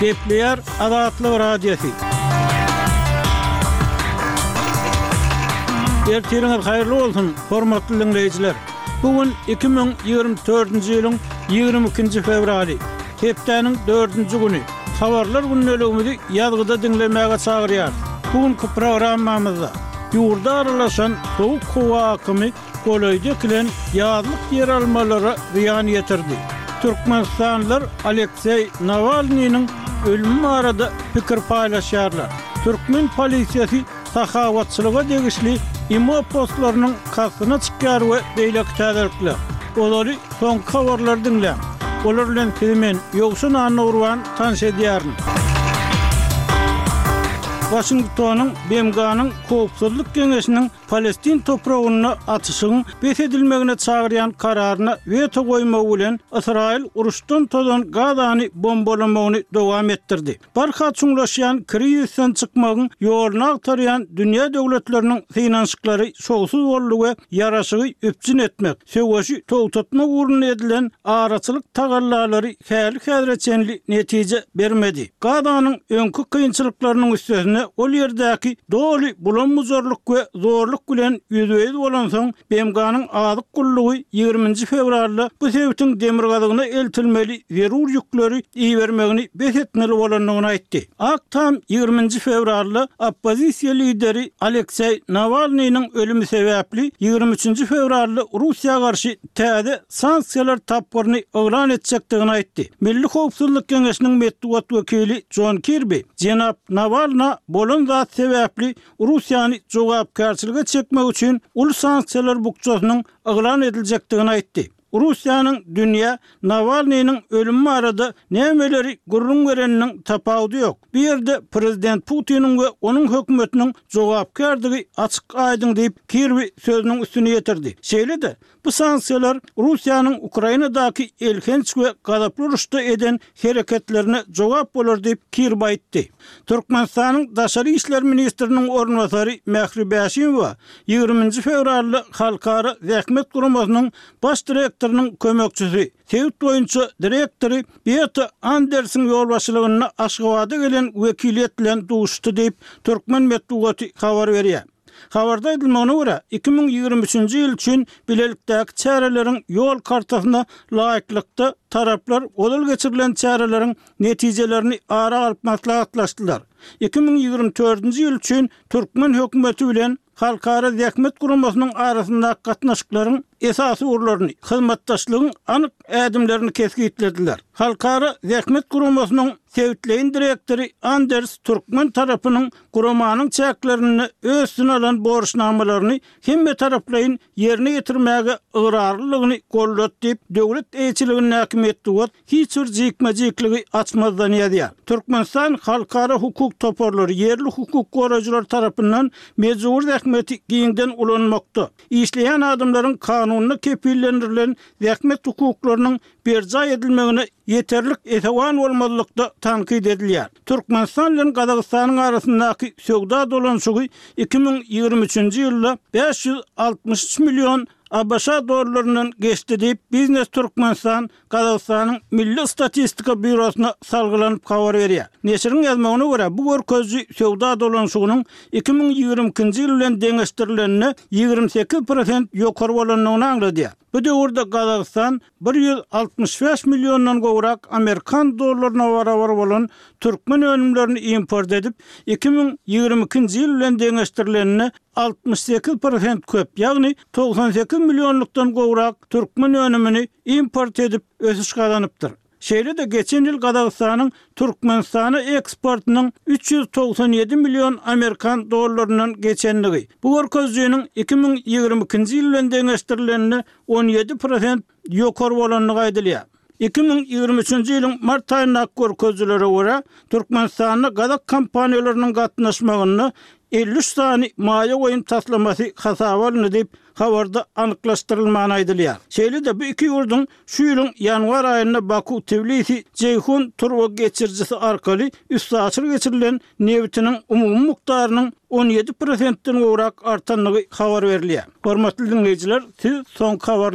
Gepleýär Azatlyk Radiosy. Ertiriňiz haýyrly bolsun, hormatly diňleýjiler. Bu gün 2024-nji ýylyň 22-nji fewraly, hepdäniň dördünji güni. Habarlar gündeligimizi ýazgyda diňlemäge çagyrýarys. Bu günki programmamyzda ýurda aralaşan sowuk howa akymy golaýda ekilen ýazlyk ýeralmalara zyýan ýetirdi. Türkmenistanlylar Alekseý Nawalnynyň ölümi barada pikir paýlaşýarlar. Türkmen polisiýasy sahawatçylyga degişli imo postlarynyň kastyna çykýar we beýleki täzelikler. Olary soňky habarlary diňläň. Olar bilen sizi men, Ýowşan Annagurban, tanyş edýärin. Waşingtonyň BMG-niň Howpsuzlyk geňeşiniň Palestin topragynda atyşygyň bes edilmegine çagyrýan kararyna weto goýmagy bilen, Ysraýyl uruşdan tozan Gazany bombalamagyny dowam etdirdi. Barha çuňlaşýan kriizisden çykmagyň ýoluny agtarýan dünýä döwletleriniň synanyşyklary şowsuz boldy we ýaraşygy üpjün etmek, Söweşi togtatmak ugrunda edilen araçylyk tagallalary häli-häzire çenli netije bermedi. Gazanyň öňki kynçylyklarynyň üstesine ol ýerdäki doly bulam-bujarlyk we zorluk bilen ýüzbe-ýüz bolansoň, BMG-niň Azyk gullugy ýigriminji fewralda bu sebitiň demirgazygyna eltilmeli zerur ýükleri ibermegini bes etmeli bolandygyny aýtdy. Ak Tam ýigriminji fewralda oppozisiýa lideri Alekseý Nawalnynyň ölümi sebäpli ýigrimi üçünji fewralda Russiýa garşy täze sanksiýalar tapgyryny yglan etjekdigini aýtdy. Milli howpsuzlyk geňeşiniň metbugat wekili Jon Kirbi jenap Nawalna bolan zat sebäpli Russiýany jogapkärçilige çekmek üçin uly sanksiýalar bukjasynyň yglan ediljekdigini aýtdy. Russiýanyň dünýä Nawalnynyň ölümi barada nämeleri gürrüň bereniniň tapawudy ýok. Bu ýerde prezident Putiniň we onuň hökümetiniň jogapkärdigi açyk-aýdyň diýip, Kirbi sözüniň üstüni ýetirdi. Şeýle-de, bu sanksiýalar Russiýanyň Ukrainadaky elhenç we gazaply uruşda eden hereketlerine jogap bolar diýip, Kirby aýtdy. Türkmenistanyň daşary işler ministriniň orunbasary Mähri Bäşimowa ýigrimi nji fewralda Halkara zähmet guramasynyň baş direktorynyň kömekçisi, sebit boýunça direktory Beata Andersiň ýolbaşçylygynda Aşgabada gelen wekiliýet bilen duşuşdy diýip, türkmen metbugaty habar berýär. Habarda aýdylmagyna görä, iki müň ýigrimi üçünji ýyl üçin bilelikdäki çäreleriň ýol kartasyna laýyklykda, taraplar ozal geçirilen çäreleriň netijelerini ara alyp maslahatlaşdylar. Iki müň ýigrimi dördünji ýyl üçin türkmen hökümeti bilen Halkara zähmet guramasynyň arasyndaky gatnaşyklaryň esasy ugurlaryny, hyzmatdaşlygyň anyk ädimlerini kesgitlediler. Halkara zähmet guramasynyň sebitleýin direktory Anders türkmen tarapynyň Guramanyň çäklerinde özsüne alan borçnamalaryny hemmetaraplaýyn ýerine ýetirmäge ygrarlylygyny goldat diýip, döwlet eýeçiligindäki metbugat hiç bir jikme-jikligi açmazdan ýazýar. Türkmenistan halkara hukuk toparlary, ýerli hukuk goraýjylar tarapyndan mejbury zähmeti giňden ulanmakda, işleýän adamlaryň kanunda kepillendirilen zähmet hukuklarynyň berjaý edilmegine ýeterlik esewan bolmazlykda tankyt edilýär. Türkmenistan bilen Gazagystanyň arasyndaky söwda dolanyşygy iki müň ýigrimi üçünji ýylda bäş ýüz altmyş üç million ABŞ dollaryndan geçdi diýip, Biznes Türkmenistan Gazagystanyň Milli statistika býurosyna salgylanyp habar berýär. Neşiriň ýazmagyna görä, bu görkeziji söwda dolanyşygynyň iki müň ýigrimi ikinji ýyl bilen deňeşdirilende ýigrimi sekiz prosent ýokary bolandygyny aňladýar. Bu döwürde Gazagystan bir ýüz altmyş bäş milliondan gowrak amerikan dollaryna barabar bolan türkmen önümlerini import edip, iki müň ýigrimi ikinji ýyl bilen deňeşdirilende altmyş sekiz prosent köp, ýagny togsan sekiz millionlykdan gowrak türkmen önümini import edip ösüş gazanypdyr. Şeýle-de geçen ýyl Gazagystanyň Türkmenistana eksportynyň üç ýüz togsan ýedi million amerikan dollaryndan geçendigi, bu görkezijiniň iki müň ýigrimi ikinji ýyl bilen deňeşdirilende on ýedi prosent ýokary bolandygy aýdylýar. Iki müň ýigrimi üçünji ýylyň mart aýyndaky görkezijilere görä, Türkmenistanda gazak kompaniýalarynyň gatnaşmagynda elli üç sany maýa goýum taslamasy hasaba alyndy diýip, Habarda anyklaşdyrylman aýdylýar. Şeýle-de bu iki ýurduň şu ýylyň ýanwar aýynda Baku-Tbilisi, Jeýhun turbageçirijisi arkaly üstaşyr geçirilen nebitiniň umumy mukdarynyň on ýedi prosentden gowrak artandygy habar berilýär. Hormatly diňleýjiler, siz soňky habarlar.